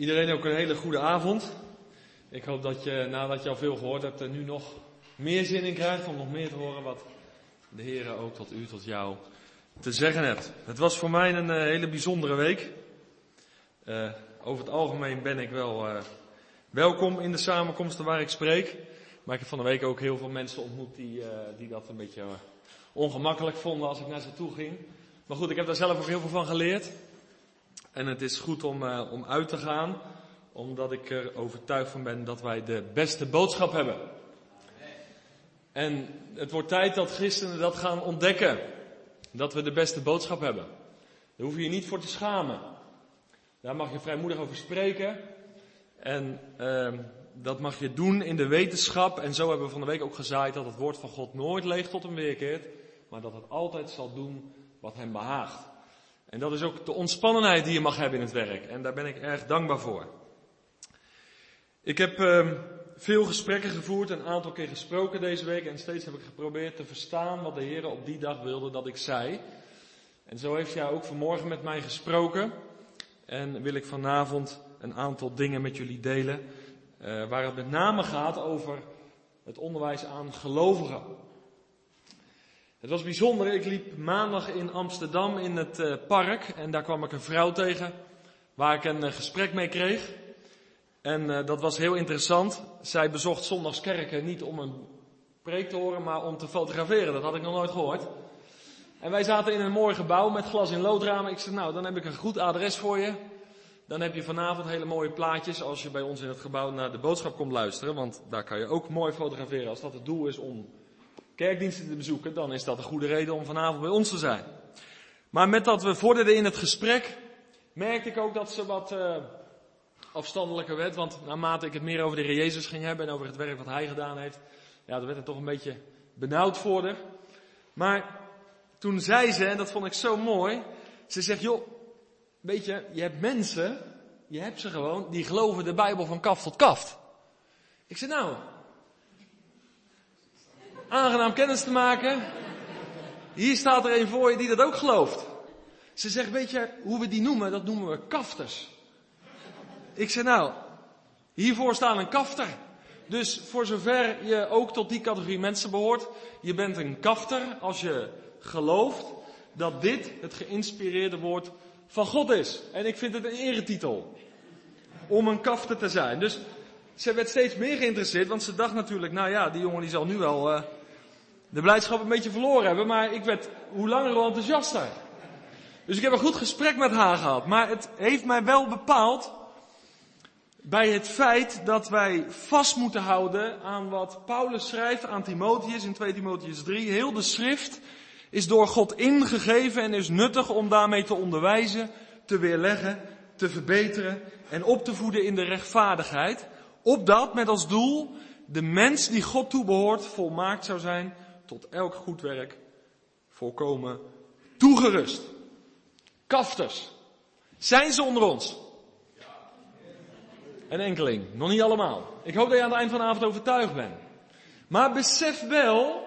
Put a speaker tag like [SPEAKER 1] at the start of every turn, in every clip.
[SPEAKER 1] Iedereen ook een hele goede avond. Ik hoop dat je, nadat je al veel gehoord hebt, er nu nog meer zin in krijgt om nog meer te horen wat de Heer ook tot u, tot jou te zeggen hebt. Het was voor mij een uh, hele bijzondere week. Uh, over het algemeen ben ik wel uh, welkom in de samenkomsten waar ik spreek. Maar ik heb van de week ook heel veel mensen ontmoet die, die dat een beetje ongemakkelijk vonden als ik naar ze toe ging. Maar goed, ik heb daar zelf ook heel veel van geleerd. En het is goed om, uh, om uit te gaan, omdat ik er overtuigd van ben dat wij de beste boodschap hebben. En het wordt tijd dat christenen dat gaan ontdekken. Dat we de beste boodschap hebben. Daar hoef je je niet voor te schamen. Daar mag je vrijmoedig over spreken. En uh, dat mag je doen in de wetenschap. En zo hebben we van de week ook gezaaid dat het woord van God nooit leeg tot hem weerkeert. Maar dat het altijd zal doen wat hem behaagt. En dat is ook de ontspannenheid die je mag hebben in het werk. En daar ben ik erg dankbaar voor. Ik heb uh, veel gesprekken gevoerd, een aantal keer gesproken deze week. En steeds heb ik geprobeerd te verstaan wat de Heer op die dag wilde dat ik zei. En zo heeft hij ook vanmorgen met mij gesproken. En wil ik vanavond een aantal dingen met jullie delen. Uh, waar het met name gaat over het onderwijs aan gelovigen. Het was bijzonder. Ik liep maandag in Amsterdam in het uh, park en daar kwam ik een vrouw tegen waar ik een uh, gesprek mee kreeg. En uh, dat was heel interessant. Zij bezocht zondagskerken niet om een preek te horen, maar om te fotograferen. Dat had ik nog nooit gehoord. En wij zaten in een mooi gebouw met glas in loodramen. Ik zei, nou, dan heb ik een goed adres voor je. Dan heb je vanavond hele mooie plaatjes als je bij ons in het gebouw naar de boodschap komt luisteren. Want daar kan je ook mooi fotograferen als dat het doel is om kerkdiensten te bezoeken, dan is dat een goede reden om vanavond bij ons te zijn. Maar met dat we vorderden in het gesprek, merkte ik ook dat ze wat uh, afstandelijker werd. Want naarmate ik het meer over de Heer Jezus ging hebben en over het werk wat hij gedaan heeft, ja, dan werd het toch een beetje benauwd voor. Maar toen zei ze, en dat vond ik zo mooi, ze zegt, joh, weet je, je hebt mensen, je hebt ze gewoon, die geloven de Bijbel van kaf tot kaft. Ik zei, nou, aangenaam kennis te maken. Hier staat er een voor je die dat ook gelooft. Ze zegt, weet je hoe we die noemen? Dat noemen we kafters. Ik zeg nou, hiervoor staat een kafter. Dus voor zover je ook tot die categorie mensen behoort, je bent een kafter als je gelooft dat dit het geïnspireerde woord van God is. En ik vind het een eretitel om een kafter te zijn. Dus ze werd steeds meer geïnteresseerd, want ze dacht natuurlijk, nou ja, die jongen die zal nu wel uh, de blijdschap een beetje verloren hebben, maar ik werd hoe langer hoe enthousiaster. Dus ik heb een goed gesprek met haar gehad, maar het heeft mij wel bepaald bij het feit dat wij vast moeten houden aan wat Paulus schrijft aan Timotheus in 2 Timotheus 3. Heel de schrift is door God ingegeven en is nuttig om daarmee te onderwijzen, te weerleggen, te verbeteren en op te voeden in de rechtvaardigheid. Opdat met als doel de mens die God toebehoort volmaakt zou zijn tot elk goed werk volkomen toegerust. Kafters. Zijn ze onder ons? Een enkeling, nog niet allemaal. Ik hoop dat je aan het eind van de avond overtuigd bent. Maar besef wel,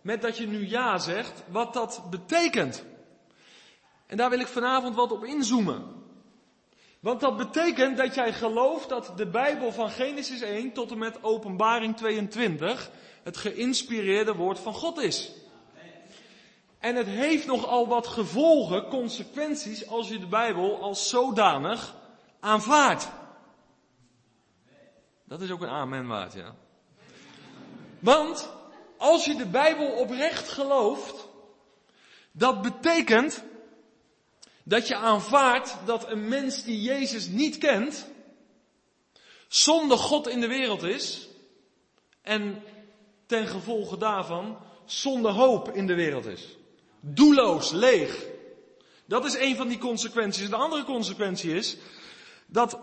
[SPEAKER 1] met dat je nu ja zegt, wat dat betekent. En daar wil ik vanavond wat op inzoomen. Want dat betekent dat jij gelooft dat de Bijbel van Genesis 1 tot en met Openbaring 22 het geïnspireerde woord van God is. En het heeft nogal wat gevolgen, consequenties, als je de Bijbel als zodanig aanvaardt. Dat is ook een amen waard, ja. Want als je de Bijbel oprecht gelooft, dat betekent dat je aanvaardt dat een mens die Jezus niet kent, zonder God in de wereld is en ten gevolge daarvan zonder hoop in de wereld is. Doelloos, leeg. Dat is een van die consequenties. De andere consequentie is dat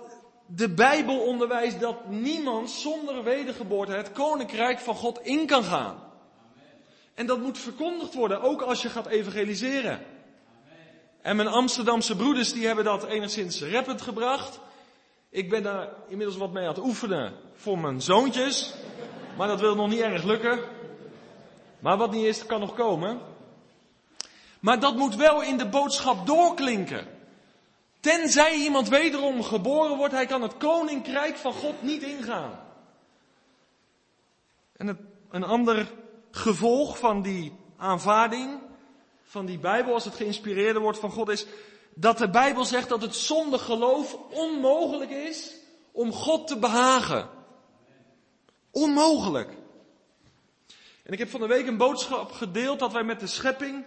[SPEAKER 1] de Bijbel onderwijst dat niemand zonder wedergeboorte het koninkrijk van God in kan gaan. En dat moet verkondigd worden, ook als je gaat evangeliseren. En mijn Amsterdamse broeders die hebben dat enigszins rappend gebracht. Ik ben daar inmiddels wat mee aan het oefenen voor mijn zoontjes. Maar dat wil nog niet erg lukken. Maar wat niet is, kan nog komen. Maar dat moet wel in de boodschap doorklinken. Tenzij iemand wederom geboren wordt, hij kan het koninkrijk van God niet ingaan. En het, een ander gevolg van die aanvaarding van die Bijbel, als het geïnspireerde wordt van God, is dat de Bijbel zegt dat het zonder geloof onmogelijk is om God te behagen. Onmogelijk. En ik heb van de week een boodschap gedeeld dat wij met de schepping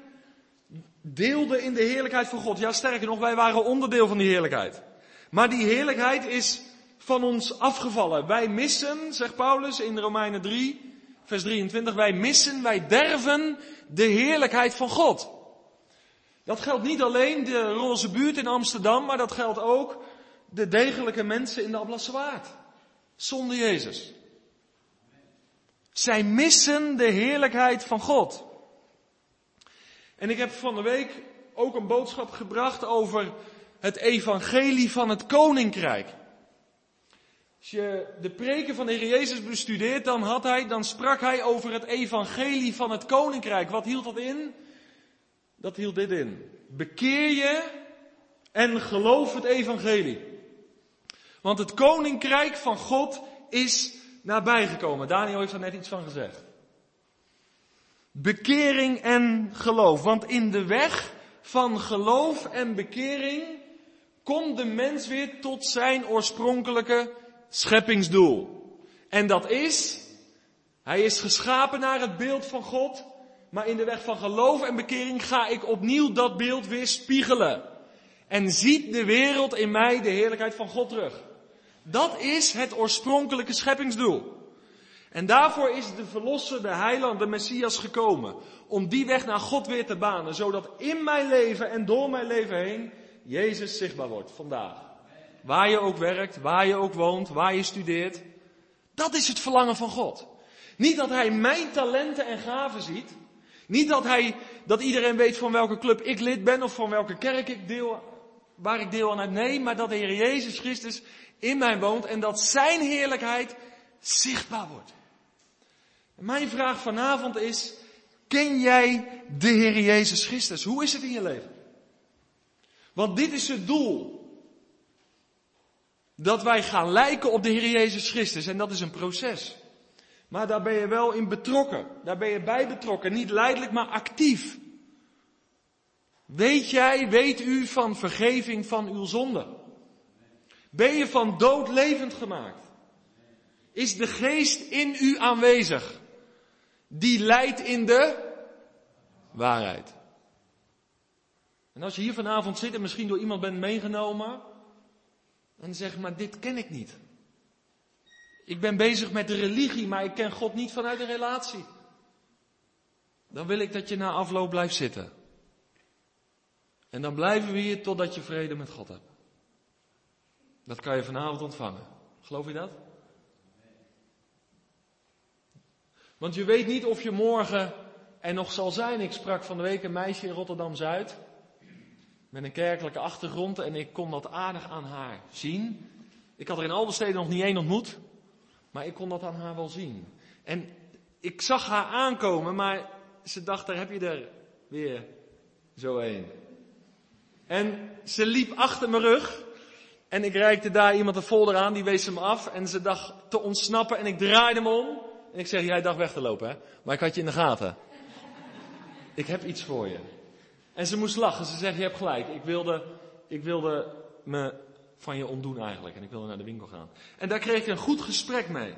[SPEAKER 1] deelden in de heerlijkheid van God. Ja, sterker nog, wij waren onderdeel van die heerlijkheid. Maar die heerlijkheid is van ons afgevallen. Wij missen, zegt Paulus in Romeinen 3, vers 23, wij missen, wij derven de heerlijkheid van God. Dat geldt niet alleen de roze buurt in Amsterdam, maar dat geldt ook de degelijke mensen in de Ablassewaard. Zonder Jezus. Zij missen de heerlijkheid van God. En ik heb van de week ook een boodschap gebracht over het evangelie van het koninkrijk. Als je de preken van de Heer Jezus bestudeert, dan, had hij, dan sprak hij over het evangelie van het koninkrijk. Wat hield dat in? Dat hield dit in. Bekeer je en geloof het evangelie. Want het koninkrijk van God is nabijgekomen. Daniel heeft daar net iets van gezegd. Bekering en geloof. Want in de weg van geloof en bekering komt de mens weer tot zijn oorspronkelijke scheppingsdoel. En dat is, hij is geschapen naar het beeld van God, maar in de weg van geloof en bekering ga ik opnieuw dat beeld weer spiegelen. En ziet de wereld in mij de heerlijkheid van God terug. Dat is het oorspronkelijke scheppingsdoel. En daarvoor is de verlosser, de heiland, de Messias gekomen. Om die weg naar God weer te banen, zodat in mijn leven en door mijn leven heen Jezus zichtbaar wordt vandaag. Waar je ook werkt, waar je ook woont, waar je studeert. Dat is het verlangen van God. Niet dat Hij mijn talenten en gaven ziet. Niet dat Hij, dat iedereen weet van welke club ik lid ben of van welke kerk ik deel, waar ik deel aan heb. Nee, maar dat de Heer Jezus Christus in mij woont en dat Zijn heerlijkheid zichtbaar wordt. Mijn vraag vanavond is, ken jij de Heer Jezus Christus? Hoe is het in je leven? Want dit is het doel. Dat wij gaan lijken op de Heer Jezus Christus. En dat is een proces. Maar daar ben je wel in betrokken. Daar ben je bij betrokken. Niet leidelijk, maar actief. Weet jij, weet u van vergeving van uw zonde? Ben je van dood levend gemaakt? Is de geest in u aanwezig? Die leidt in de waarheid. En als je hier vanavond zit en misschien door iemand bent meegenomen, en zeg maar dit ken ik niet. Ik ben bezig met de religie, maar ik ken God niet vanuit de relatie. Dan wil ik dat je na afloop blijft zitten. En dan blijven we hier totdat je vrede met God hebt. Dat kan je vanavond ontvangen. Geloof je dat? Want je weet niet of je morgen er nog zal zijn. Ik sprak van de week een meisje in Rotterdam-Zuid. Met een kerkelijke achtergrond en ik kon dat aardig aan haar zien. Ik had er in al de steden nog niet één ontmoet. Maar ik kon dat aan haar wel zien. En ik zag haar aankomen, maar ze dacht, daar heb je er weer zo een. En ze liep achter mijn rug. En ik reikte daar iemand een folder aan, die wees hem af. En ze dacht te ontsnappen en ik draaide hem om. En ik zeg, jij dacht weg te lopen, hè? Maar ik had je in de gaten. Ik heb iets voor je. En ze moest lachen. Ze zegt, je hebt gelijk. Ik wilde, ik wilde me van je ontdoen eigenlijk. En ik wilde naar de winkel gaan. En daar kreeg ik een goed gesprek mee.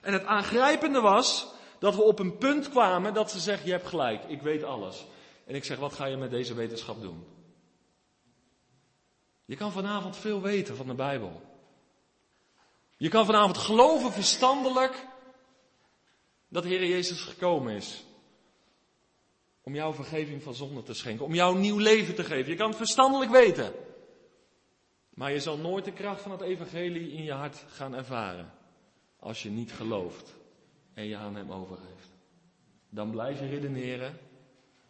[SPEAKER 1] En het aangrijpende was dat we op een punt kwamen dat ze zegt, je hebt gelijk. Ik weet alles. En ik zeg, wat ga je met deze wetenschap doen? Je kan vanavond veel weten van de Bijbel. Je kan vanavond geloven verstandelijk dat de Heer Jezus gekomen is. Om jouw vergeving van zonde te schenken. Om jou nieuw leven te geven. Je kan het verstandelijk weten. Maar je zal nooit de kracht van het evangelie in je hart gaan ervaren. Als je niet gelooft. En je aan hem overgeeft. Dan blijf je redeneren.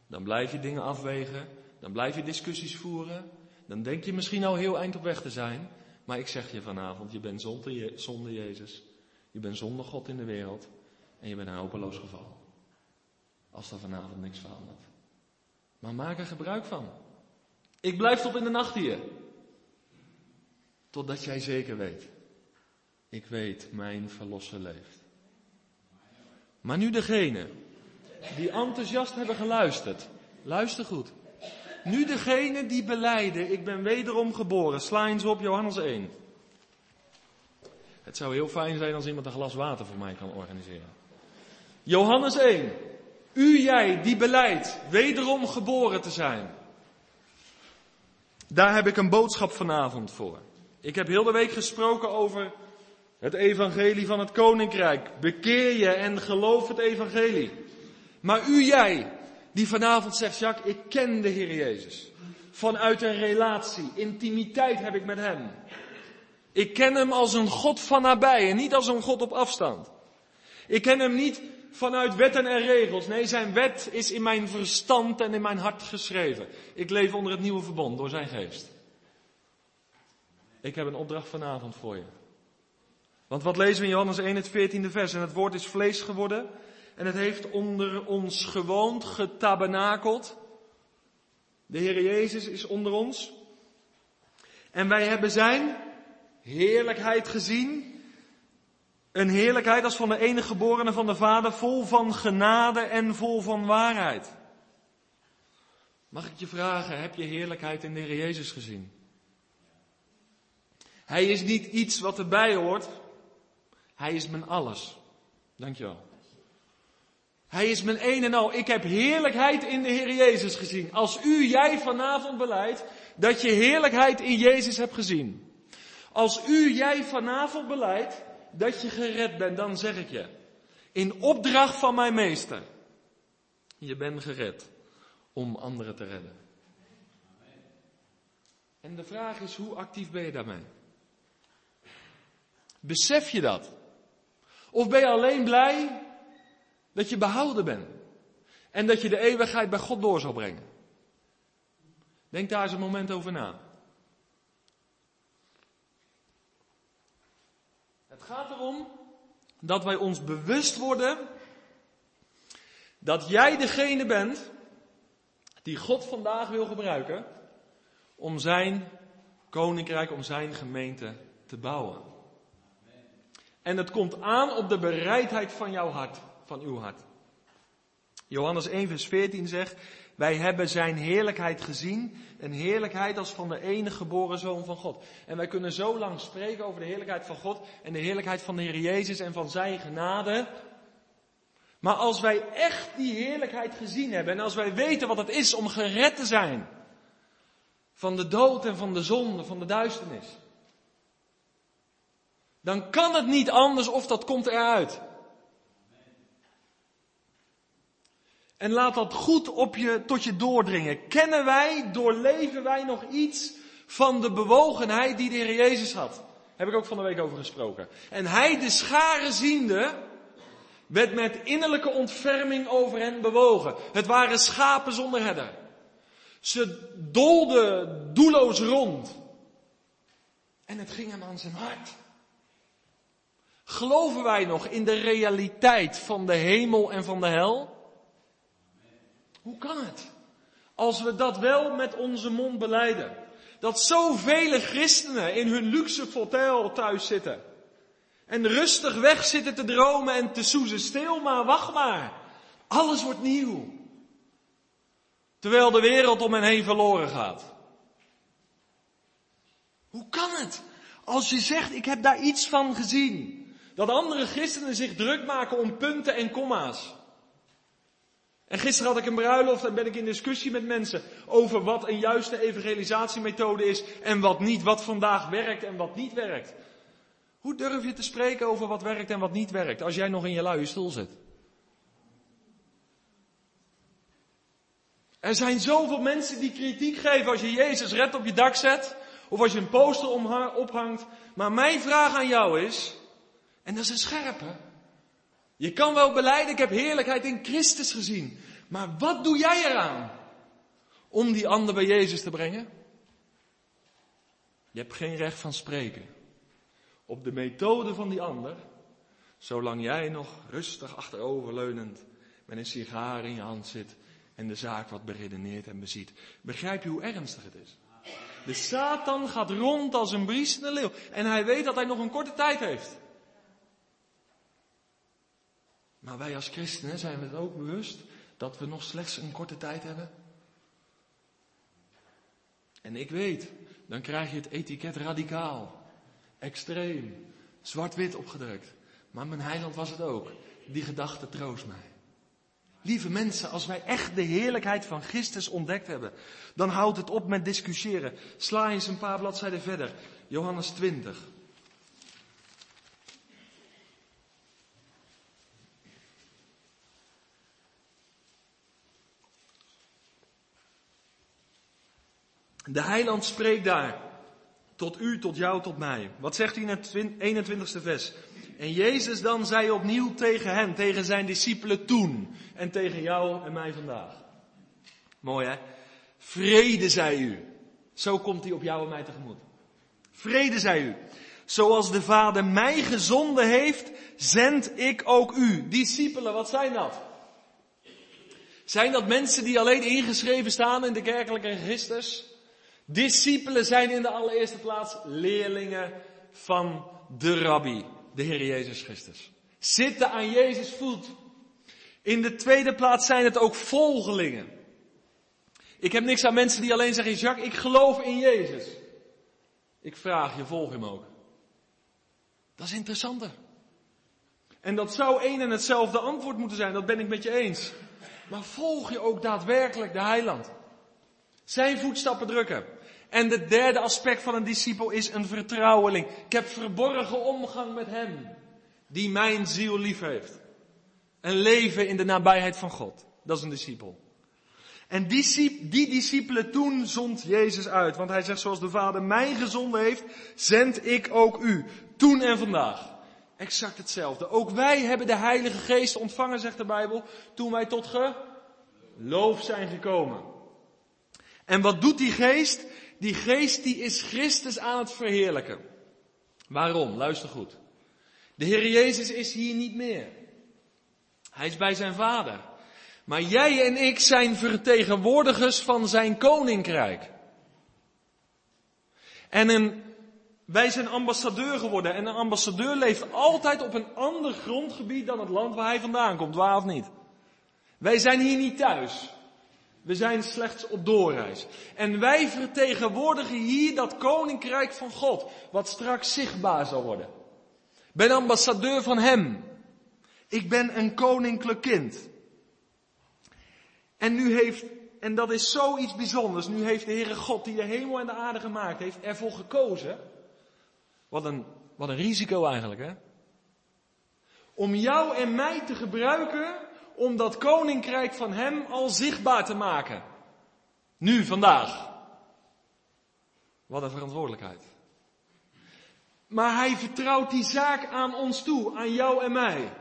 [SPEAKER 1] Dan blijf je dingen afwegen. Dan blijf je discussies voeren. Dan denk je misschien al heel eind op weg te zijn. Maar ik zeg je vanavond, je bent zonder Jezus. Je bent zonder God in de wereld. En je bent een hopeloos geval. Als er vanavond niks verandert. Maar maak er gebruik van. Ik blijf tot in de nacht hier. Totdat jij zeker weet. Ik weet, mijn verlosser leeft. Maar nu degene die enthousiast hebben geluisterd. Luister goed. Nu degene die beleiden, ik ben wederom geboren. Sla eens op Johannes 1. Het zou heel fijn zijn als iemand een glas water voor mij kan organiseren. Johannes 1. U jij die beleidt wederom geboren te zijn. Daar heb ik een boodschap vanavond voor. Ik heb heel de week gesproken over het evangelie van het koninkrijk. Bekeer je en geloof het evangelie. Maar u jij, die vanavond zegt, Jacques, ik ken de Heer Jezus. Vanuit een relatie, intimiteit heb ik met Hem. Ik ken Hem als een God van nabij en niet als een God op afstand. Ik ken Hem niet vanuit wetten en regels. Nee, Zijn wet is in mijn verstand en in mijn hart geschreven. Ik leef onder het nieuwe verbond door Zijn geest. Ik heb een opdracht vanavond voor je. Want wat lezen we in Johannes 1, het 14e vers? En het woord is vlees geworden en het heeft onder ons gewoond, getabernakeld. De Heer Jezus is onder ons. En wij hebben zijn heerlijkheid gezien. Een heerlijkheid als van de enige geborene van de Vader, vol van genade en vol van waarheid. Mag ik je vragen, heb je heerlijkheid in de Heer Jezus gezien? Hij is niet iets wat erbij hoort. Hij is mijn alles. Dankjewel. Hij is mijn een en al. Ik heb heerlijkheid in de Heer Jezus gezien. Als u, jij vanavond beleidt dat je heerlijkheid in Jezus hebt gezien. Als u, jij vanavond beleidt dat je gered bent, dan zeg ik je. In opdracht van mijn meester. Je bent gered om anderen te redden. En de vraag is, hoe actief ben je daarmee? Besef je dat? Of ben je alleen blij dat je behouden bent. En dat je de eeuwigheid bij God door zal brengen. Denk daar eens een moment over na. Het gaat erom dat wij ons bewust worden dat jij degene bent die God vandaag wil gebruiken om zijn koninkrijk, om zijn gemeente te bouwen. En het komt aan op de bereidheid van jouw hart van uw hart. Johannes 1 vers 14 zegt, wij hebben zijn heerlijkheid gezien, een heerlijkheid als van de enige geboren zoon van God. En wij kunnen zo lang spreken over de heerlijkheid van God en de heerlijkheid van de Heer Jezus en van zijn genade. Maar als wij echt die heerlijkheid gezien hebben en als wij weten wat het is om gered te zijn van de dood en van de zonde, van de duisternis, dan kan het niet anders of dat komt eruit. En laat dat goed op je, tot je doordringen. Kennen wij, doorleven wij nog iets van de bewogenheid die de Heer Jezus had? Heb ik ook van de week over gesproken. En hij, de scharen ziende, werd met innerlijke ontferming over hen bewogen. Het waren schapen zonder herder. Ze dolden doelloos rond. En het ging hem aan zijn hart. Geloven wij nog in de realiteit van de hemel en van de hel? Hoe kan het? Als we dat wel met onze mond beleiden. Dat zoveel christenen in hun luxe fauteuil thuis zitten. En rustig weg zitten te dromen en te soezen. Stil maar, wacht maar. Alles wordt nieuw. Terwijl de wereld om hen heen verloren gaat. Hoe kan het? Als je zegt, ik heb daar iets van gezien. Dat andere christenen zich druk maken om punten en komma's. En gisteren had ik een bruiloft en ben ik in discussie met mensen over wat een juiste evangelisatiemethode is en wat niet, wat vandaag werkt en wat niet werkt. Hoe durf je te spreken over wat werkt en wat niet werkt als jij nog in je luie stoel zit? Er zijn zoveel mensen die kritiek geven als je Jezus red op je dak zet of als je een poster ophangt. Maar mijn vraag aan jou is, en dat is een scherpe, je kan wel beleiden, ik heb heerlijkheid in Christus gezien. Maar wat doe jij eraan om die ander bij Jezus te brengen? Je hebt geen recht van spreken op de methode van die ander, zolang jij nog rustig achteroverleunend met een sigaar in je hand zit en de zaak wat beredeneert en beziet. Begrijp je hoe ernstig het is? De Satan gaat rond als een briesende leeuw. En hij weet dat hij nog een korte tijd heeft. Maar wij als christenen zijn we het ook bewust dat we nog slechts een korte tijd hebben. En ik weet, dan krijg je het etiket radicaal, extreem, zwart-wit opgedrukt. Maar mijn heiland was het ook. Die gedachte troost mij. Lieve mensen, als wij echt de heerlijkheid van Christus ontdekt hebben, dan houdt het op met discussiëren. Sla eens een paar bladzijden verder. Johannes 20. De heiland spreekt daar. Tot u, tot jou, tot mij. Wat zegt hij in het 21ste vers? En Jezus dan zei opnieuw tegen hen, tegen zijn discipelen toen. En tegen jou en mij vandaag. Mooi hè? Vrede zij u. Zo komt hij op jou en mij tegemoet. Vrede zij u. Zoals de Vader mij gezonden heeft, zend ik ook u. Discipelen, wat zijn dat? Zijn dat mensen die alleen ingeschreven staan in de kerkelijke registers? Discipelen zijn in de allereerste plaats leerlingen van de rabbi, de Heer Jezus Christus. Zitten aan Jezus voet. In de tweede plaats zijn het ook volgelingen. Ik heb niks aan mensen die alleen zeggen, Jacques, ik geloof in Jezus. Ik vraag je, volg hem ook. Dat is interessanter. En dat zou één en hetzelfde antwoord moeten zijn, dat ben ik met je eens. Maar volg je ook daadwerkelijk de heiland? Zijn voetstappen drukken. En de derde aspect van een discipel is een vertrouweling. Ik heb verborgen omgang met hem, die mijn ziel lief heeft. Een leven in de nabijheid van God. Dat is een discipel. En die, die discipelen toen zond Jezus uit. Want hij zegt, zoals de Vader mij gezonden heeft, zend ik ook u. Toen en vandaag. Exact hetzelfde. Ook wij hebben de Heilige Geest ontvangen, zegt de Bijbel, toen wij tot geloof zijn gekomen. En wat doet die geest? Die geest die is Christus aan het verheerlijken. Waarom? Luister goed. De Heer Jezus is hier niet meer. Hij is bij zijn Vader. Maar jij en ik zijn vertegenwoordigers van zijn koninkrijk. En een, wij zijn ambassadeur geworden. En een ambassadeur leeft altijd op een ander grondgebied dan het land waar hij vandaan komt, waar of niet. Wij zijn hier niet thuis. We zijn slechts op doorreis. En wij vertegenwoordigen hier dat koninkrijk van God, wat straks zichtbaar zal worden. Ben ambassadeur van Hem. Ik ben een koninklijk kind. En nu heeft, en dat is zoiets bijzonders, nu heeft de Heere God die de hemel en de aarde gemaakt heeft, ervoor gekozen. Wat een, wat een risico eigenlijk, hè? Om jou en mij te gebruiken om dat koninkrijk van Hem al zichtbaar te maken. Nu, vandaag. Wat een verantwoordelijkheid. Maar Hij vertrouwt die zaak aan ons toe, aan jou en mij.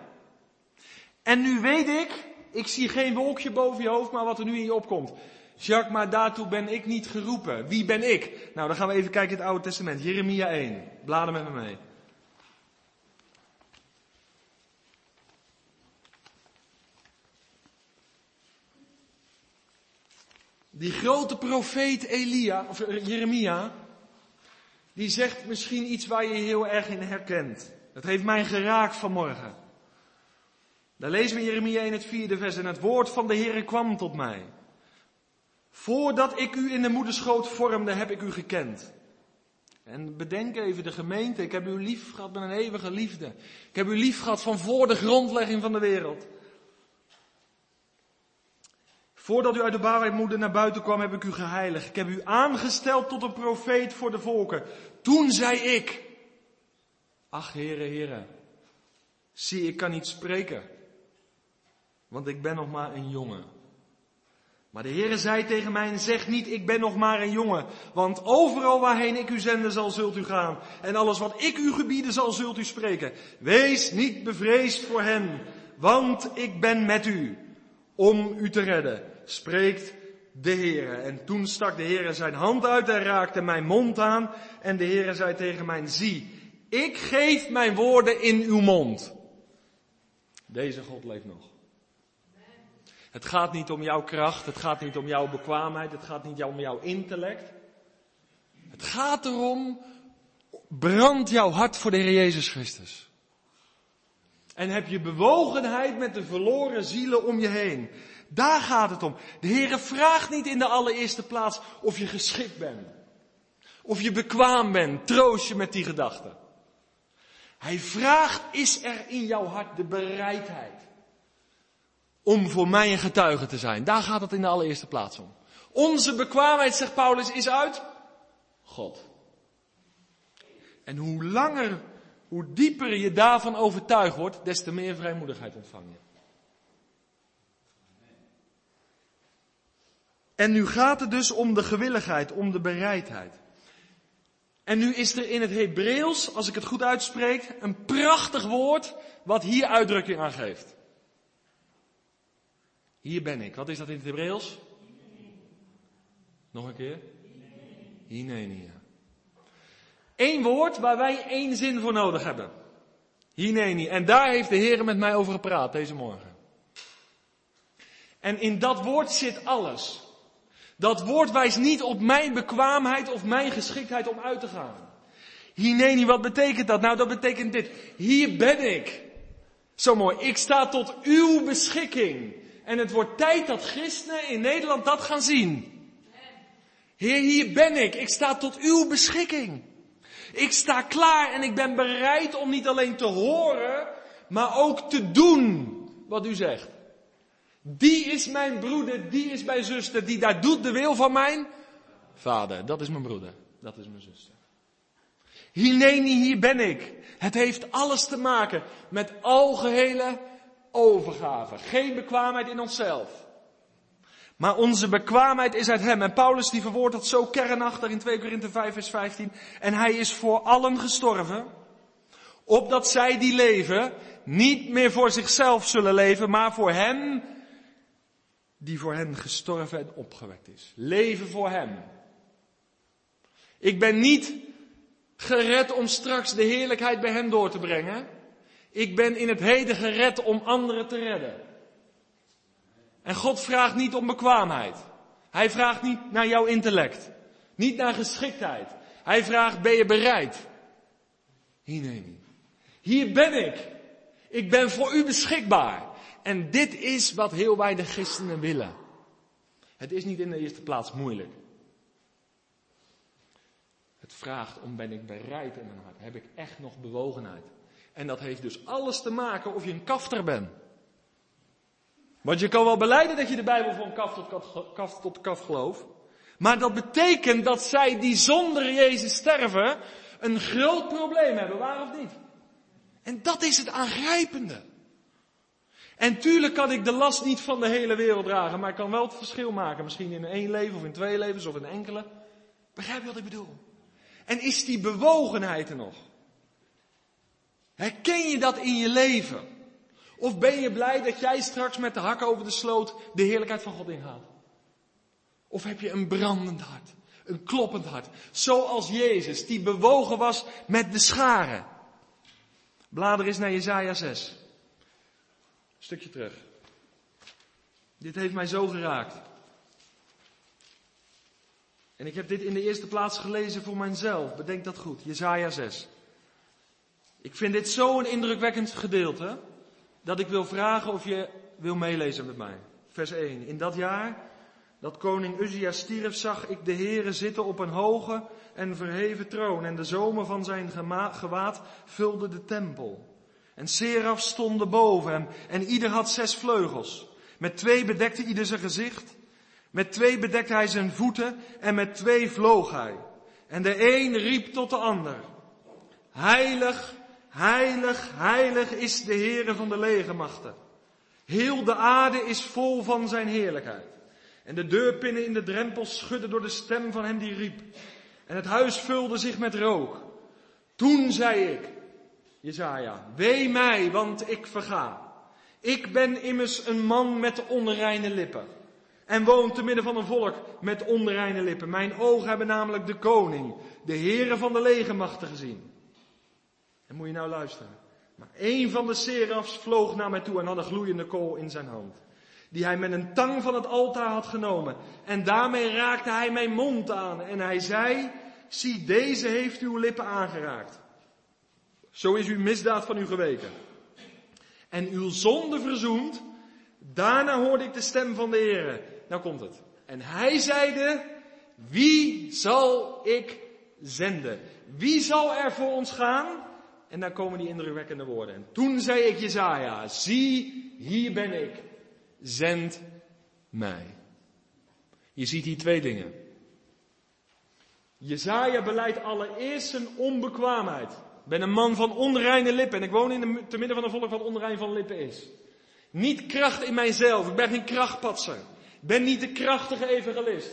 [SPEAKER 1] En nu weet ik, ik zie geen wolkje boven je hoofd, maar wat er nu in je opkomt. Jacques, maar daartoe ben ik niet geroepen. Wie ben ik? Nou, dan gaan we even kijken in het Oude Testament. Jeremia 1. Bladen met me mee. Die grote profeet Elia, of eh, Jeremia, die zegt misschien iets waar je heel erg in herkent. Dat heeft mij geraakt vanmorgen. Daar lezen we Jeremia in het vierde vers. En het woord van de Heere kwam tot mij. Voordat ik u in de moederschoot vormde, heb ik u gekend. En bedenk even de gemeente. Ik heb u lief gehad met een eeuwige liefde. Ik heb u lief gehad van voor de grondlegging van de wereld. Voordat u uit de baarmoeder naar buiten kwam, heb ik u geheiligd. Ik heb u aangesteld tot een profeet voor de volken. Toen zei ik, ach heren, heren, zie ik kan niet spreken, want ik ben nog maar een jongen. Maar de Heere zei tegen mij, zeg niet, ik ben nog maar een jongen, want overal waarheen ik u zenden zal, zult u gaan. En alles wat ik u gebieden zal, zult u spreken. Wees niet bevreesd voor hen, want ik ben met u, om u te redden spreekt de Heere. En toen stak de Heere zijn hand uit en raakte mijn mond aan. En de Heere zei tegen mij, zie, ik geef mijn woorden in uw mond. Deze God leeft nog. Het gaat niet om jouw kracht, het gaat niet om jouw bekwaamheid, het gaat niet om jouw intellect. Het gaat erom, brandt jouw hart voor de Heer Jezus Christus. En heb je bewogenheid met de verloren zielen om je heen. Daar gaat het om. De Heere vraagt niet in de allereerste plaats of je geschikt bent. Of je bekwaam bent. Troost je met die gedachten. Hij vraagt, is er in jouw hart de bereidheid om voor mij een getuige te zijn? Daar gaat het in de allereerste plaats om. Onze bekwaamheid, zegt Paulus, is uit God. En hoe langer, hoe dieper je daarvan overtuigd wordt, des te meer vrijmoedigheid ontvang je. En nu gaat het dus om de gewilligheid, om de bereidheid. En nu is er in het Hebreeuws, als ik het goed uitspreek, een prachtig woord wat hier uitdrukking aan geeft. Hier ben ik. Wat is dat in het Hebreeuws? Nog een keer? Hinenia. Eén woord waar wij één zin voor nodig hebben. Hineni. En daar heeft de Heer met mij over gepraat deze morgen. En in dat woord zit alles. Dat woord wijst niet op mijn bekwaamheid of mijn geschiktheid om uit te gaan. Hineni, wat betekent dat? Nou, dat betekent dit. Hier ben ik. Zo mooi. Ik sta tot uw beschikking. En het wordt tijd dat christenen in Nederland dat gaan zien. Heer, hier ben ik. Ik sta tot uw beschikking. Ik sta klaar en ik ben bereid om niet alleen te horen, maar ook te doen wat u zegt. Die is mijn broeder, die is mijn zuster, die daar doet de wil van mijn vader. Dat is mijn broeder, dat is mijn zuster. Hineni, hier ben ik. Het heeft alles te maken met algehele overgave. Geen bekwaamheid in onszelf. Maar onze bekwaamheid is uit Hem. En Paulus die verwoordt dat zo kernachtig in 2 Korinthe 5 vers 15. En Hij is voor allen gestorven. Opdat zij die leven niet meer voor zichzelf zullen leven, maar voor Hem die voor hen gestorven en opgewekt is. Leven voor Hem. Ik ben niet gered om straks de heerlijkheid bij Hem door te brengen. Ik ben in het heden gered om anderen te redden. En God vraagt niet om bekwaamheid. Hij vraagt niet naar jouw intellect. Niet naar geschiktheid. Hij vraagt, ben je bereid? Hier neem Hier ben ik. Ik ben voor u beschikbaar. En dit is wat heel weinig christenen willen. Het is niet in de eerste plaats moeilijk. Het vraagt om ben ik bereid in mijn hart? Heb ik echt nog bewogenheid? En dat heeft dus alles te maken of je een kafter bent. Want je kan wel beleiden dat je de Bijbel van kaf tot kaf, tot kaf gelooft. Maar dat betekent dat zij die zonder Jezus sterven een groot probleem hebben, waar of niet? En dat is het aangrijpende. En tuurlijk kan ik de last niet van de hele wereld dragen, maar ik kan wel het verschil maken. Misschien in één leven of in twee levens of in enkele. Begrijp je wat ik bedoel? En is die bewogenheid er nog? Herken je dat in je leven? Of ben je blij dat jij straks met de hakken over de sloot de heerlijkheid van God ingaat? Of heb je een brandend hart, een kloppend hart, zoals Jezus, die bewogen was met de scharen? Blader eens naar Jezaja 6. Stukje terug. Dit heeft mij zo geraakt. En ik heb dit in de eerste plaats gelezen voor mijzelf. Bedenk dat goed. Jezaja 6. Ik vind dit zo'n indrukwekkend gedeelte dat ik wil vragen of je wil meelezen met mij. Vers 1. In dat jaar dat koning Uzia stierf, zag ik de Heere zitten op een hoge en verheven troon en de zomer van zijn gewaad vulde de tempel. En seraf stonden boven hem en ieder had zes vleugels. Met twee bedekte ieder zijn gezicht, met twee bedekte hij zijn voeten en met twee vloog hij. En de een riep tot de ander. Heilig, Heilig, heilig is de Heere van de legermachten. Heel de aarde is vol van zijn heerlijkheid. En de deurpinnen in de drempels schudden door de stem van hem die riep. En het huis vulde zich met rook. Toen zei ik, Jezaja, wee mij, want ik verga. Ik ben immers een man met onreine lippen. En woon te midden van een volk met onreine lippen. Mijn ogen hebben namelijk de koning, de Heere van de legermachten gezien. En moet je nou luisteren. Maar een van de serafs vloog naar mij toe en had een gloeiende kool in zijn hand. Die hij met een tang van het altaar had genomen. En daarmee raakte hij mijn mond aan. En hij zei,
[SPEAKER 2] zie deze heeft uw lippen aangeraakt. Zo is uw misdaad van u geweken. En uw zonde verzoend. Daarna hoorde ik de stem van de Heer. Nou komt het. En hij zeide, wie zal ik zenden? Wie zal er voor ons gaan? En daar komen die indrukwekkende woorden. En toen zei ik Jezaja, zie, hier ben ik. Zend mij. Je ziet hier twee dingen. Jezaja beleidt allereerst zijn onbekwaamheid. Ik ben een man van onreine lippen en ik woon in de, te midden van een volk wat onrein van lippen is. Niet kracht in mijzelf, ik ben geen krachtpatser. Ik ben niet de krachtige evangelist.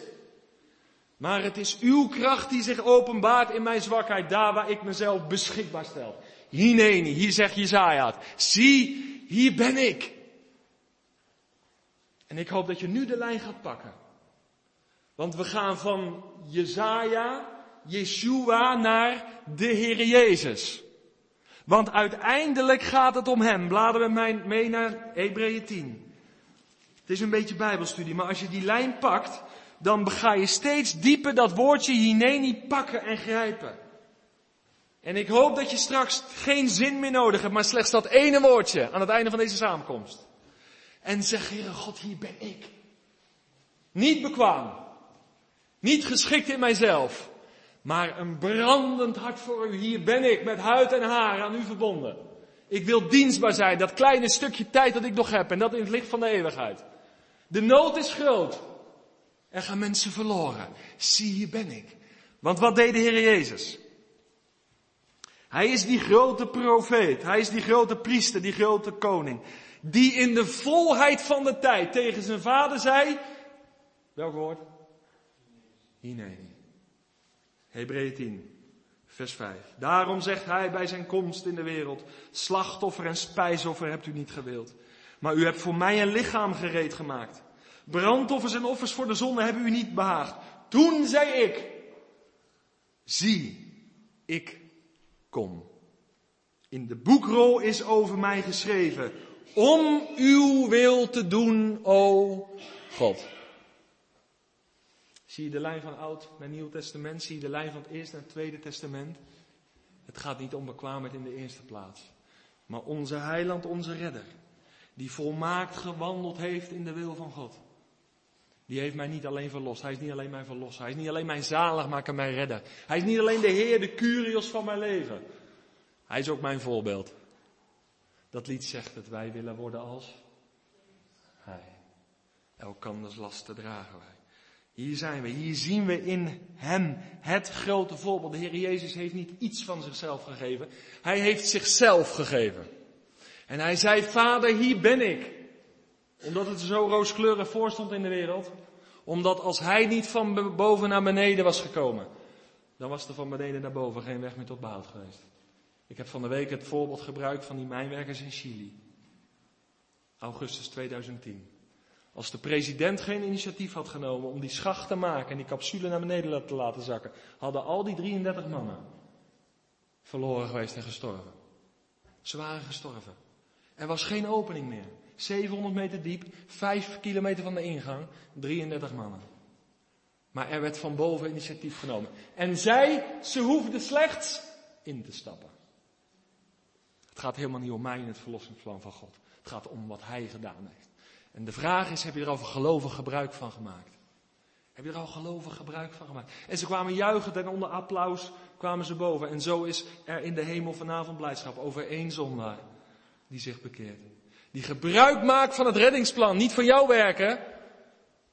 [SPEAKER 2] Maar het is uw kracht die zich openbaart in mijn zwakheid, daar waar ik mezelf beschikbaar stel. Hineni, hier zegt Jezaja Zie, hier ben ik. En ik hoop dat je nu de lijn gaat pakken. Want we gaan van Jezaja, Yeshua naar de Heer Jezus. Want uiteindelijk gaat het om Hem. Bladeren we mee naar Hebreeën 10. Het is een beetje bijbelstudie, maar als je die lijn pakt, dan ga je steeds dieper dat woordje hineni pakken en grijpen. En ik hoop dat je straks geen zin meer nodig hebt, maar slechts dat ene woordje aan het einde van deze samenkomst. En zeg, Heere God, hier ben ik. Niet bekwaam. Niet geschikt in mijzelf. Maar een brandend hart voor u. Hier ben ik met huid en haar aan u verbonden. Ik wil dienstbaar zijn. Dat kleine stukje tijd dat ik nog heb. En dat in het licht van de eeuwigheid. De nood is groot. Er gaan mensen verloren. Zie, hier ben ik. Want wat deed de Heer Jezus? Hij is die grote profeet. Hij is die grote priester, die grote koning. Die in de volheid van de tijd tegen zijn vader zei. Welk woord? Hineni. Hebreeën 10, vers 5. Daarom zegt hij bij zijn komst in de wereld, slachtoffer en spijsoffer hebt u niet gewild. Maar u hebt voor mij een lichaam gereed gemaakt. Brandoffers en offers voor de zonde hebben u niet behaagd. Toen zei ik, zie, ik kom. In de boekrol is over mij geschreven, om uw wil te doen, o God. Zie je de lijn van Oud naar Nieuw Testament? Zie je de lijn van het Eerste naar het Tweede Testament? Het gaat niet om bekwaamheid in de eerste plaats. Maar onze heiland, onze redder. Die volmaakt gewandeld heeft in de wil van God. Die heeft mij niet alleen verlost. Hij is niet alleen mijn verlosser. Hij is niet alleen mijn zaligmaker, mijn redder. Hij is niet alleen de Heer, de Curios van mijn leven. Hij is ook mijn voorbeeld. Dat lied zegt het. Wij willen worden als Hij. Elkanders lasten dragen wij. Hier zijn we, hier zien we in Hem het grote voorbeeld. De Heer Jezus heeft niet iets van zichzelf gegeven, Hij heeft zichzelf gegeven. En Hij zei, Vader, hier ben ik. Omdat het zo rooskleurig voorstond in de wereld. Omdat als Hij niet van boven naar beneden was gekomen, dan was er van beneden naar boven geen weg meer tot behoud geweest. Ik heb van de week het voorbeeld gebruikt van die mijnwerkers in Chili. Augustus 2010. Als de president geen initiatief had genomen om die schacht te maken en die capsule naar beneden te laten zakken, hadden al die 33 mannen verloren geweest en gestorven. Ze waren gestorven. Er was geen opening meer. 700 meter diep, 5 kilometer van de ingang, 33 mannen. Maar er werd van boven initiatief genomen. En zij, ze hoefden slechts in te stappen. Het gaat helemaal niet om mij in het verlossingsplan van God. Het gaat om wat Hij gedaan heeft. En de vraag is, heb je er al gelovig gebruik van gemaakt? Heb je er al gelovig gebruik van gemaakt? En ze kwamen juichend en onder applaus kwamen ze boven. En zo is er in de hemel vanavond blijdschap over één zondaar die zich bekeert. Die gebruik maakt van het reddingsplan. Niet van jouw werken,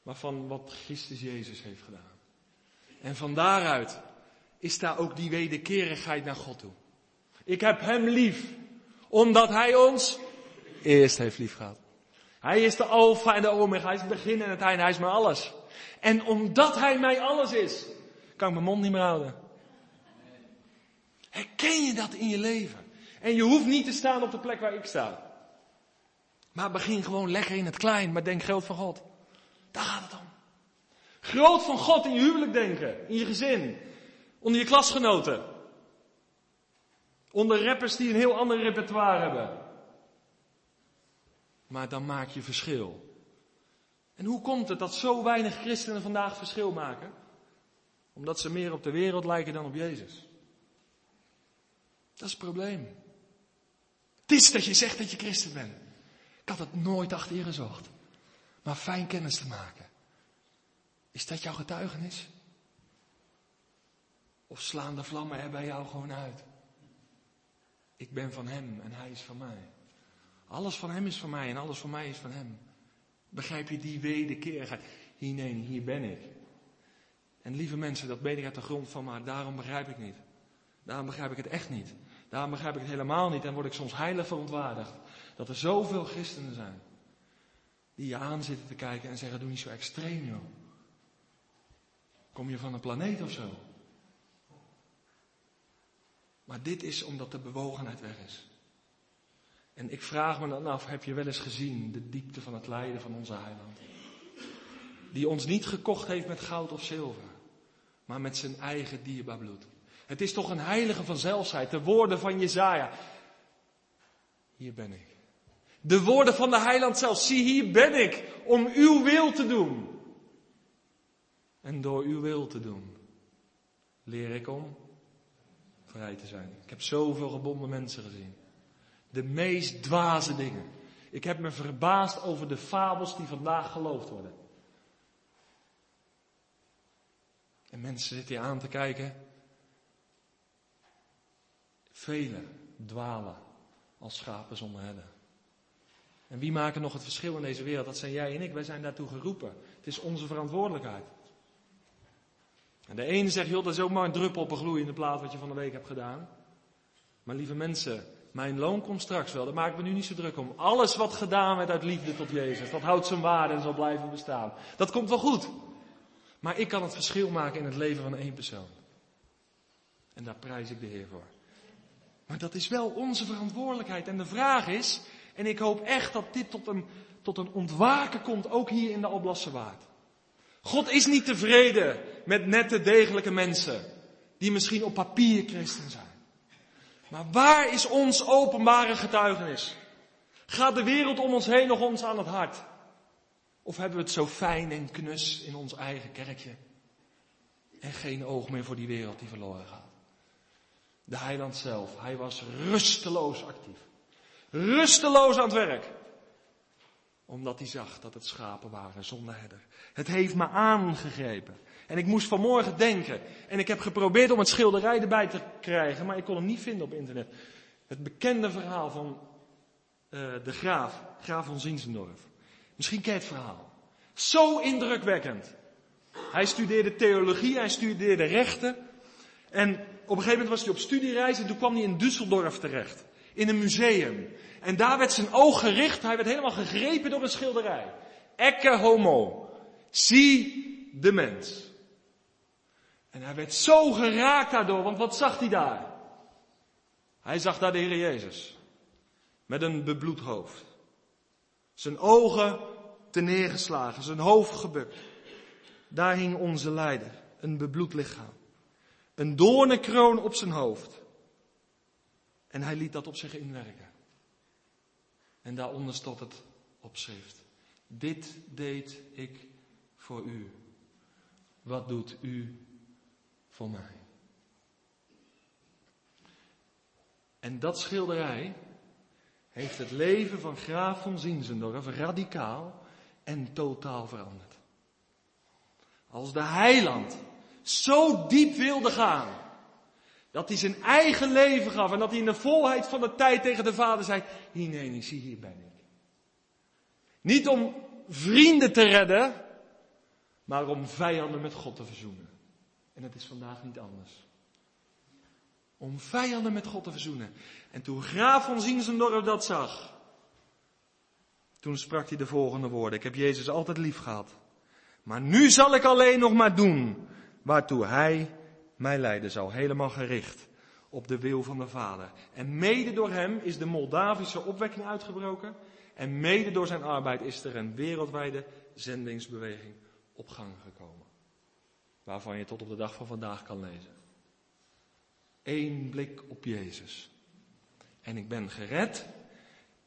[SPEAKER 2] maar van wat Christus Jezus heeft gedaan. En van daaruit is daar ook die wederkerigheid naar God toe. Ik heb Hem lief, omdat Hij ons eerst heeft lief gehad. Hij is de alfa en de omega. Hij is het begin en het einde. Hij is mijn alles. En omdat hij mij alles is, kan ik mijn mond niet meer houden. Herken je dat in je leven? En je hoeft niet te staan op de plek waar ik sta. Maar begin gewoon lekker in het klein, maar denk groot van God. Daar gaat het om. Groot van God in je huwelijk denken, in je gezin, onder je klasgenoten. Onder rappers die een heel ander repertoire hebben maar dan maak je verschil. En hoe komt het dat zo weinig christenen vandaag verschil maken? Omdat ze meer op de wereld lijken dan op Jezus. Dat is het probleem. Het is dat je zegt dat je christen bent. Ik had het nooit achter je gezocht. Maar fijn kennis te maken. Is dat jouw getuigenis? Of slaan de vlammen er bij jou gewoon uit? Ik ben van Hem en Hij is van mij. Alles van Hem is van mij en alles van mij is van Hem. Begrijp je die wederkerigheid? Hier, nee, hier ben ik. En lieve mensen, dat ben ik uit de grond van, maar daarom begrijp ik niet. Daarom begrijp ik het echt niet. Daarom begrijp ik het helemaal niet en word ik soms heilig verontwaardigd. Dat er zoveel christenen zijn. Die je aan zitten te kijken en zeggen, doe niet zo extreem joh. Kom je van een planeet of zo? Maar dit is omdat de bewogenheid weg is. En ik vraag me dan af, heb je wel eens gezien de diepte van het lijden van onze heiland? Die ons niet gekocht heeft met goud of zilver, maar met zijn eigen dierbaar bloed. Het is toch een heilige van zelfsheid, de woorden van Jezaja. Hier ben ik. De woorden van de heiland zelf, zie hier ben ik, om uw wil te doen. En door uw wil te doen, leer ik om vrij te zijn. Ik heb zoveel gebonden mensen gezien. De meest dwaze dingen. Ik heb me verbaasd over de fabels die vandaag geloofd worden. En mensen zitten hier aan te kijken. Velen dwalen als schapen zonder herder. En wie maken nog het verschil in deze wereld? Dat zijn jij en ik. Wij zijn daartoe geroepen. Het is onze verantwoordelijkheid. En de ene zegt, joh, dat is ook maar een druppel op een gloeiende plaat wat je van de week hebt gedaan. Maar lieve mensen, mijn loon komt straks wel. Daar maak ik me nu niet zo druk om. Alles wat gedaan werd uit liefde tot Jezus, dat houdt zijn waarde en zal blijven bestaan. Dat komt wel goed. Maar ik kan het verschil maken in het leven van één persoon. En daar prijs ik de Heer voor. Maar dat is wel onze verantwoordelijkheid. En de vraag is, en ik hoop echt dat dit tot een, tot een ontwaken komt, ook hier in de Alblasse Waard. God is niet tevreden met nette, degelijke mensen, die misschien op papier christen zijn. Maar waar is ons openbare getuigenis? Gaat de wereld om ons heen nog ons aan het hart? Of hebben we het zo fijn en knus in ons eigen kerkje? En geen oog meer voor die wereld die verloren gaat. De heiland zelf, hij was rusteloos actief. Rusteloos aan het werk omdat hij zag dat het schapen waren zonder herder. Het heeft me aangegrepen. En ik moest vanmorgen denken. En ik heb geprobeerd om het schilderij erbij te krijgen, maar ik kon het niet vinden op internet. Het bekende verhaal van uh, de graaf, graaf van Zinzendorf. Misschien ken je het verhaal. Zo indrukwekkend. Hij studeerde theologie, hij studeerde rechten. En op een gegeven moment was hij op studiereis en toen kwam hij in Düsseldorf terecht. In een museum. En daar werd zijn oog gericht, hij werd helemaal gegrepen door een schilderij. Ecce homo. Zie de mens. En hij werd zo geraakt daardoor, want wat zag hij daar? Hij zag daar de Heer Jezus. Met een bebloed hoofd. Zijn ogen neergeslagen, zijn hoofd gebukt. Daar hing onze leider, een bebloed lichaam. Een doornenkroon op zijn hoofd. En hij liet dat op zich inwerken. En daaronder stond het opschrift. Dit deed ik voor u. Wat doet u voor mij? En dat schilderij heeft het leven van Graaf van Zinzendorf radicaal en totaal veranderd. Als de heiland zo diep wilde gaan, dat hij zijn eigen leven gaf en dat hij in de volheid van de tijd tegen de vader zei, hier nee, nee, zie hier ben ik. Niet om vrienden te redden, maar om vijanden met God te verzoenen. En dat is vandaag niet anders. Om vijanden met God te verzoenen. En toen graaf van Ziensendorf dat zag, toen sprak hij de volgende woorden. Ik heb Jezus altijd lief gehad. Maar nu zal ik alleen nog maar doen waartoe hij mij leiden zou. Helemaal gericht op de wil van de Vader. En mede door hem is de Moldavische opwekking uitgebroken. En mede door zijn arbeid is er een wereldwijde zendingsbeweging op gang gekomen. Waarvan je tot op de dag van vandaag kan lezen. Eén blik op Jezus. En ik ben gered.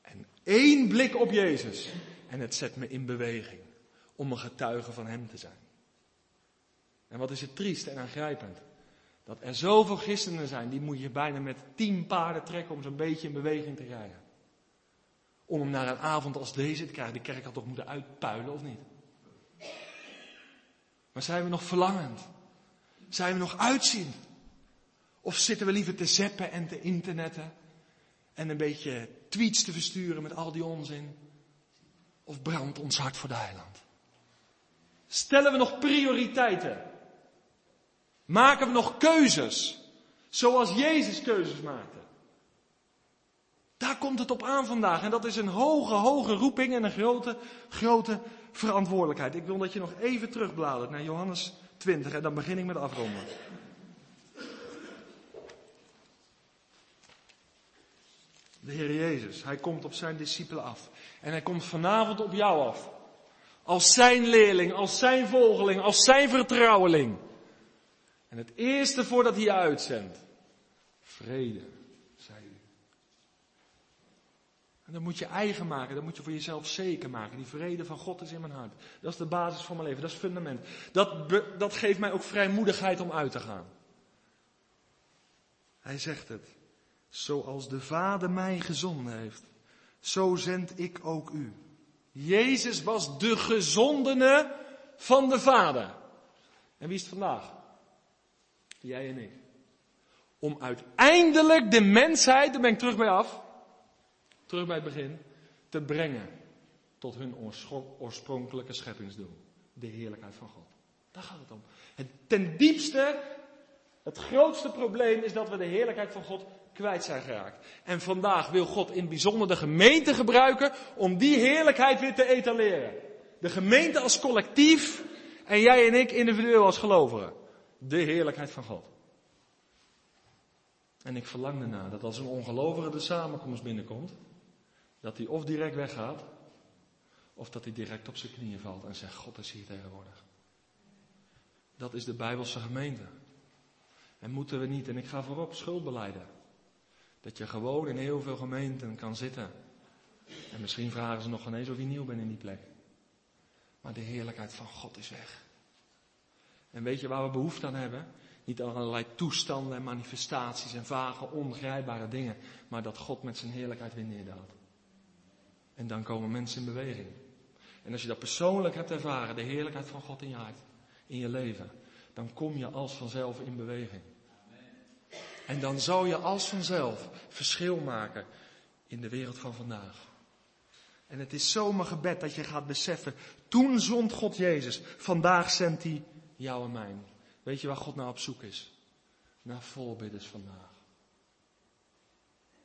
[SPEAKER 2] En één blik op Jezus. En het zet me in beweging om een getuige van Hem te zijn. En wat is het triest en aangrijpend? Dat er zoveel christenen zijn, die moet je bijna met tien paarden trekken om zo'n beetje in beweging te krijgen. Om hem naar een avond als deze te krijgen. De kerk had toch moeten uitpuilen, of niet? Maar zijn we nog verlangend? Zijn we nog uitzien? Of zitten we liever te zeppen en te internetten? En een beetje tweets te versturen met al die onzin? Of brandt ons hart voor de heiland? Stellen we nog prioriteiten? Maken we nog keuzes? Zoals Jezus keuzes maakte. Daar komt het op aan vandaag. En dat is een hoge, hoge roeping en een grote, grote verantwoordelijkheid. Ik wil dat je nog even terugbladert naar Johannes 20 en dan begin ik met afronden. De Heer Jezus, Hij komt op zijn discipelen af. En Hij komt vanavond op jou af. Als zijn leerling, als zijn volgeling, als zijn vertrouweling. En het eerste voordat hij je uitzendt. Vrede, zei u. En dat moet je eigen maken, dat moet je voor jezelf zeker maken. Die vrede van God is in mijn hart. Dat is de basis van mijn leven, dat is het fundament. Dat, dat geeft mij ook vrijmoedigheid om uit te gaan. Hij zegt het. Zoals de Vader mij gezonden heeft, zo zend ik ook u. Jezus was de gezondene van de Vader. En wie is het vandaag? Jij en ik. Om uiteindelijk de mensheid, daar ben ik terug bij af, terug bij het begin, te brengen tot hun oorspronkelijke scheppingsdoel. De heerlijkheid van God. Daar gaat het om. Het ten diepste, het grootste probleem is dat we de heerlijkheid van God kwijt zijn geraakt. En vandaag wil God in bijzonder de gemeente gebruiken om die heerlijkheid weer te etaleren. De gemeente als collectief en jij en ik individueel als gelovigen de heerlijkheid van God. En ik verlang ernaar dat als een ongelovige de samenkomst binnenkomt, dat hij of direct weggaat, of dat hij direct op zijn knieën valt en zegt, God is hier tegenwoordig. Dat is de Bijbelse gemeente. En moeten we niet, en ik ga voorop, schuld beleiden. Dat je gewoon in heel veel gemeenten kan zitten. En misschien vragen ze nog eens of je nieuw bent in die plek. Maar de heerlijkheid van God is weg. En weet je waar we behoefte aan hebben? Niet allerlei toestanden en manifestaties en vage, ongrijpbare dingen. Maar dat God met zijn heerlijkheid weer neerdaalt. En dan komen mensen in beweging. En als je dat persoonlijk hebt ervaren, de heerlijkheid van God in je hart, in je leven, dan kom je als vanzelf in beweging. En dan zou je als vanzelf verschil maken in de wereld van vandaag. En het is zomaar gebed dat je gaat beseffen, toen zond God Jezus, vandaag zendt hij jou en mij. Weet je waar God naar op zoek is? Naar voorbidders vandaag.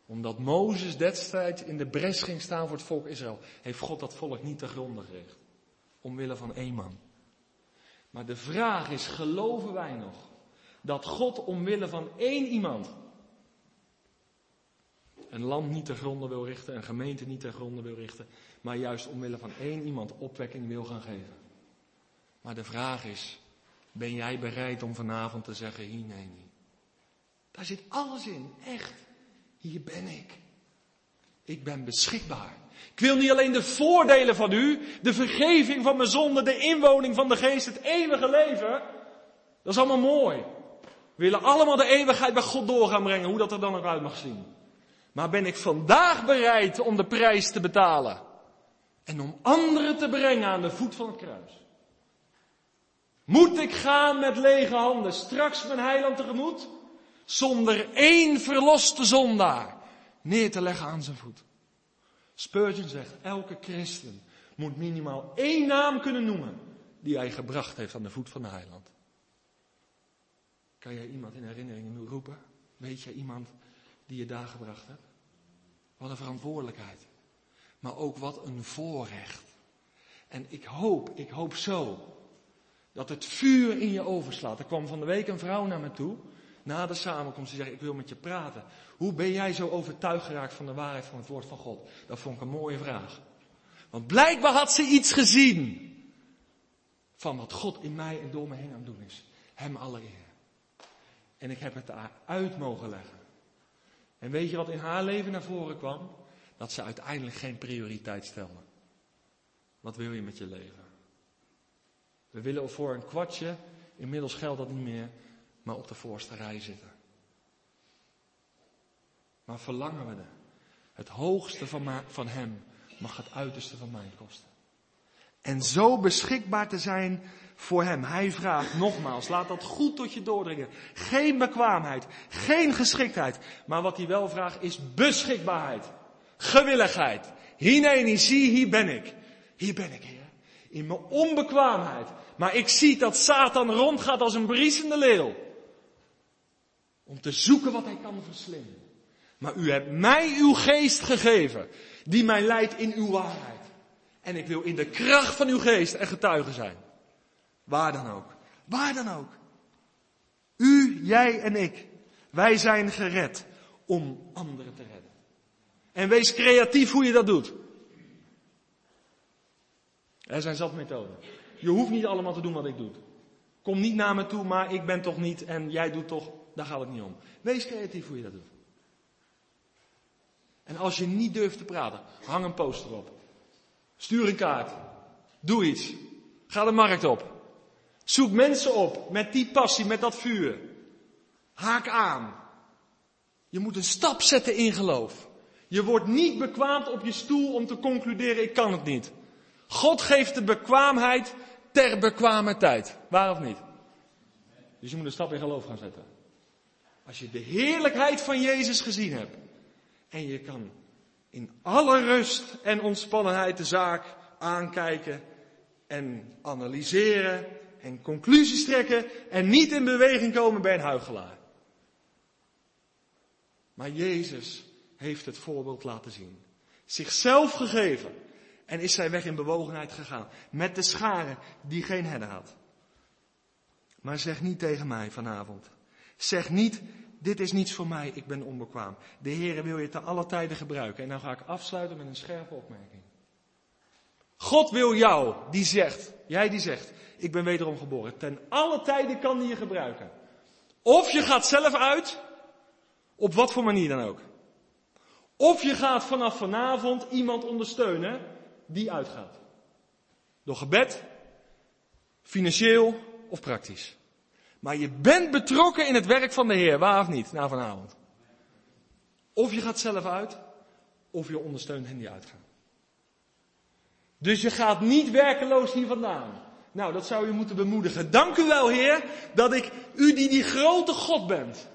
[SPEAKER 2] Omdat Mozes destijds in de bres ging staan voor het volk Israël, heeft God dat volk niet te gronden gericht. Omwille van één man. Maar de vraag is, geloven wij nog dat God omwille van één iemand een land niet te gronden wil richten, een gemeente niet te gronden wil richten, maar juist omwille van één iemand opwekking wil gaan geven. Maar de vraag is, ben jij bereid om vanavond te zeggen, hier nee, niet. Daar zit alles in, echt. Hier ben ik. Ik ben beschikbaar. Ik wil niet alleen de voordelen van u, de vergeving van mijn zonde, de inwoning van de geest, het eeuwige leven. Dat is allemaal mooi. We willen allemaal de eeuwigheid bij God door gaan brengen, hoe dat er dan ook uit mag zien. Maar ben ik vandaag bereid om de prijs te betalen? En om anderen te brengen aan de voet van het kruis? Moet ik gaan met lege handen straks mijn heiland tegemoet? Zonder één verloste zondaar neer te leggen aan zijn voet. Spurgeon zegt, elke christen moet minimaal één naam kunnen noemen die hij gebracht heeft aan de voet van de heiland. Kan jij iemand in herinnering roepen? Weet je iemand die je daar gebracht hebt? Wat een verantwoordelijkheid. Maar ook wat een voorrecht. En ik hoop, ik hoop zo dat het vuur in je overslaat. Er kwam van de week een vrouw naar me toe, na de samenkomst, die zei, ik wil met je praten. Hoe ben jij zo overtuigd geraakt van de waarheid van het woord van God? Dat vond ik een mooie vraag. Want blijkbaar had ze iets gezien van wat God in mij en door me heen aan het doen is. Hem alle eer. En ik heb het daar uit mogen leggen. En weet je wat in haar leven naar voren kwam? Dat ze uiteindelijk geen prioriteit stelde. Wat wil je met je leven? We willen voor een kwartje Inmiddels geldt dat niet meer, maar op de voorste rij zitten. Maar verlangen we er. Het hoogste van, van Hem mag het uiterste van mij kosten. En zo beschikbaar te zijn voor Hem. Hij vraagt nogmaals, laat dat goed tot je doordringen. Geen bekwaamheid, geen geschiktheid. Maar wat hij wel vraagt is beschikbaarheid. Gewilligheid. Hineni, zie, hier ben ik. Hier ben ik, Heer. In mijn onbekwaamheid. Maar ik zie dat Satan rondgaat als een briesende leeuw. Om te zoeken wat hij kan verslinden. Maar u hebt mij uw geest gegeven, die mij leidt in uw waarheid. En ik wil in de kracht van uw geest en getuige zijn. Waar dan ook. Waar dan ook. U, jij en ik. Wij zijn gered om anderen te redden. En wees creatief hoe je dat doet. Er zijn zat methoden. Je hoeft niet allemaal te doen wat ik doe. Kom niet naar me toe, maar ik ben toch niet en jij doet toch, daar gaat het niet om. Wees creatief hoe je dat doet. En als je niet durft te praten, hang een poster op. Stuur een kaart. Doe iets. Ga de markt op. Zoek mensen op met die passie, met dat vuur. Haak aan. Je moet een stap zetten in geloof. Je wordt niet bekwaamd op je stoel om te concluderen, ik kan het niet. God geeft de bekwaamheid ter bekwame tijd. Waar of niet? Dus je moet een stap in geloof gaan zetten. Als je de heerlijkheid van Jezus gezien hebt. En je kan in alle rust en ontspannenheid de zaak aankijken en analyseren en conclusies trekken en niet in beweging komen bij een huigelaar. Maar Jezus heeft het voorbeeld laten zien. Zichzelf gegeven en is zijn weg in bewogenheid gegaan. Met de scharen die geen herder had. Maar zeg niet tegen mij vanavond. Zeg niet, dit is niets voor mij, ik ben onbekwaam. De Heer wil je te alle tijden gebruiken. En dan ga ik afsluiten met een scherpe opmerking. God wil jou, die zegt, jij die zegt, ik ben wederom geboren. Ten alle tijden kan hij je gebruiken. Of je gaat zelf uit, op wat voor manier dan ook. Of je gaat vanaf vanavond iemand ondersteunen die uitgaat. Door gebed, financieel of praktisch. Maar je bent betrokken in het werk van de Heer, waar of niet, na vanavond. Of je gaat zelf uit, of je ondersteunt hen die uitgaan. Dus je gaat niet werkeloos hier vandaan. Nou, dat zou je moeten bemoedigen. Dank u wel, Heer, dat ik u die die grote God bent.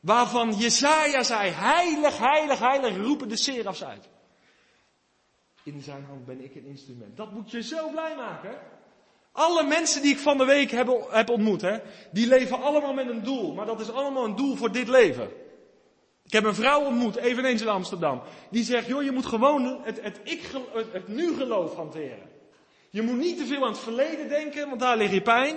[SPEAKER 2] Waarvan Jezaja zei, heilig, heilig, heilig, roepen de serafs uit. In zijn hand ben ik een instrument. Dat moet je zo blij maken. Alle mensen die ik van de week heb, heb ontmoet, hè, die leven allemaal met een doel. Maar dat is allemaal een doel voor dit leven. Ik heb een vrouw ontmoet, eveneens in Amsterdam. Die zegt, joh, je moet gewoon het, het, ik, het, nu geloof hanteren. Je moet niet te veel aan het verleden denken, want daar lig je pijn,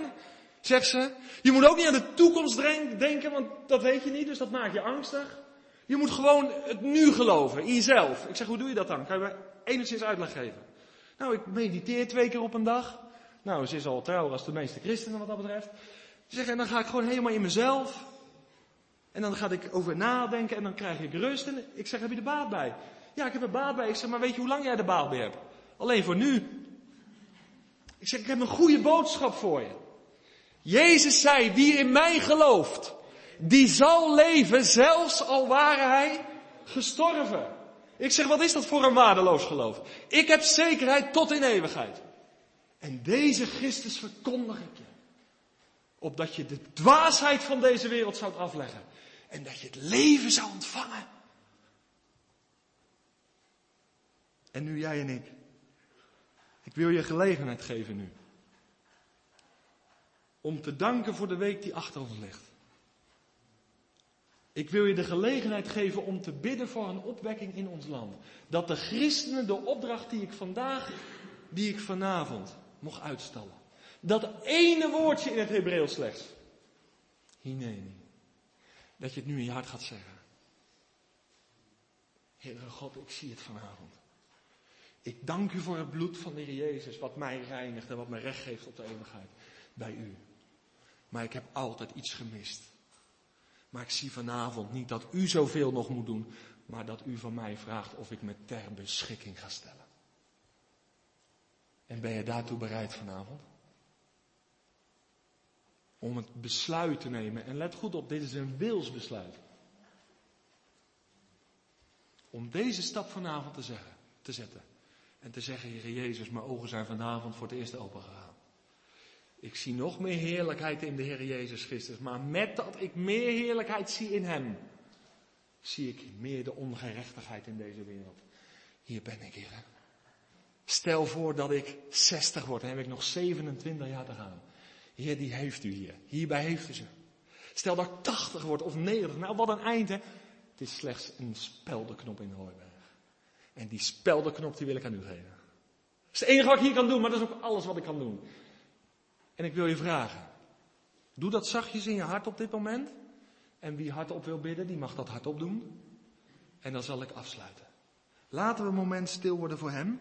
[SPEAKER 2] zegt ze. Je moet ook niet aan de toekomst denken, want dat weet je niet, dus dat maakt je angstig. Je moet gewoon het nu geloven, in jezelf. Ik zeg, hoe doe je dat dan? Kan je me enigszins uitleg geven? Nou, ik mediteer twee keer op een dag. Nou, ze is al trouwer als de meeste christenen wat dat betreft. Ze zeggen, en dan ga ik gewoon helemaal in mezelf. En dan ga ik over nadenken en dan krijg ik rust. En ik zeg, heb je er baat bij? Ja, ik heb er baat bij. Ik zeg, maar weet je hoe lang jij er baat bij hebt? Alleen voor nu. Ik zeg, ik heb een goede boodschap voor je. Jezus zei, wie in mij gelooft, die zal leven, zelfs al waren hij gestorven. Ik zeg, wat is dat voor een waardeloos geloof? Ik heb zekerheid tot in eeuwigheid. En deze Christus verkondig ik je. Opdat je de dwaasheid van deze wereld zou afleggen. En dat je het leven zou ontvangen. En nu jij en ik. Ik wil je gelegenheid geven nu. Om te danken voor de week die achter ons ligt. Ik wil je de gelegenheid geven om te bidden voor een opwekking in ons land. Dat de christenen de opdracht die ik vandaag, die ik vanavond mocht uitstellen. Dat ene woordje in het Hebreeuws slechts. Hineni. Dat je het nu in je hart gaat zeggen. Heere God, ik zie het vanavond. Ik dank u voor het bloed van de Heer Jezus, wat mij reinigt en wat mij recht geeft op de eeuwigheid bij u. Maar ik heb altijd iets gemist. Maar ik zie vanavond niet dat u zoveel nog moet doen, maar dat u van mij vraagt of ik me ter beschikking ga stellen. En ben je daartoe bereid vanavond? om het besluit te nemen. En let goed op, dit is een wilsbesluit. Om deze stap vanavond te, zeggen, te zetten. En te zeggen, Heer Jezus, mijn ogen zijn vanavond voor het eerst open gegaan. Ik zie nog meer heerlijkheid in de Heer Jezus Christus. Maar met dat ik meer heerlijkheid zie in Hem, zie ik meer de ongerechtigheid in deze wereld. Hier ben ik, Heer. Stel voor dat ik 60 word en heb ik nog 27 jaar te gaan. Heer, die heeft u hier. Hierbij heeft u ze. Stel dat ik 80 word of 90. Nou, wat een eind, hè. Het is slechts een speldenknop in de hooiberg. En die speldenknop die wil ik aan u geven. Dat is het enige wat ik hier kan doen, maar dat is ook alles wat ik kan doen. En ik wil je vragen. Doe dat zachtjes in je hart op dit moment. En wie hardop wil bidden, die mag dat hardop doen. En dan zal ik afsluiten. Laten we een moment stil worden voor hem.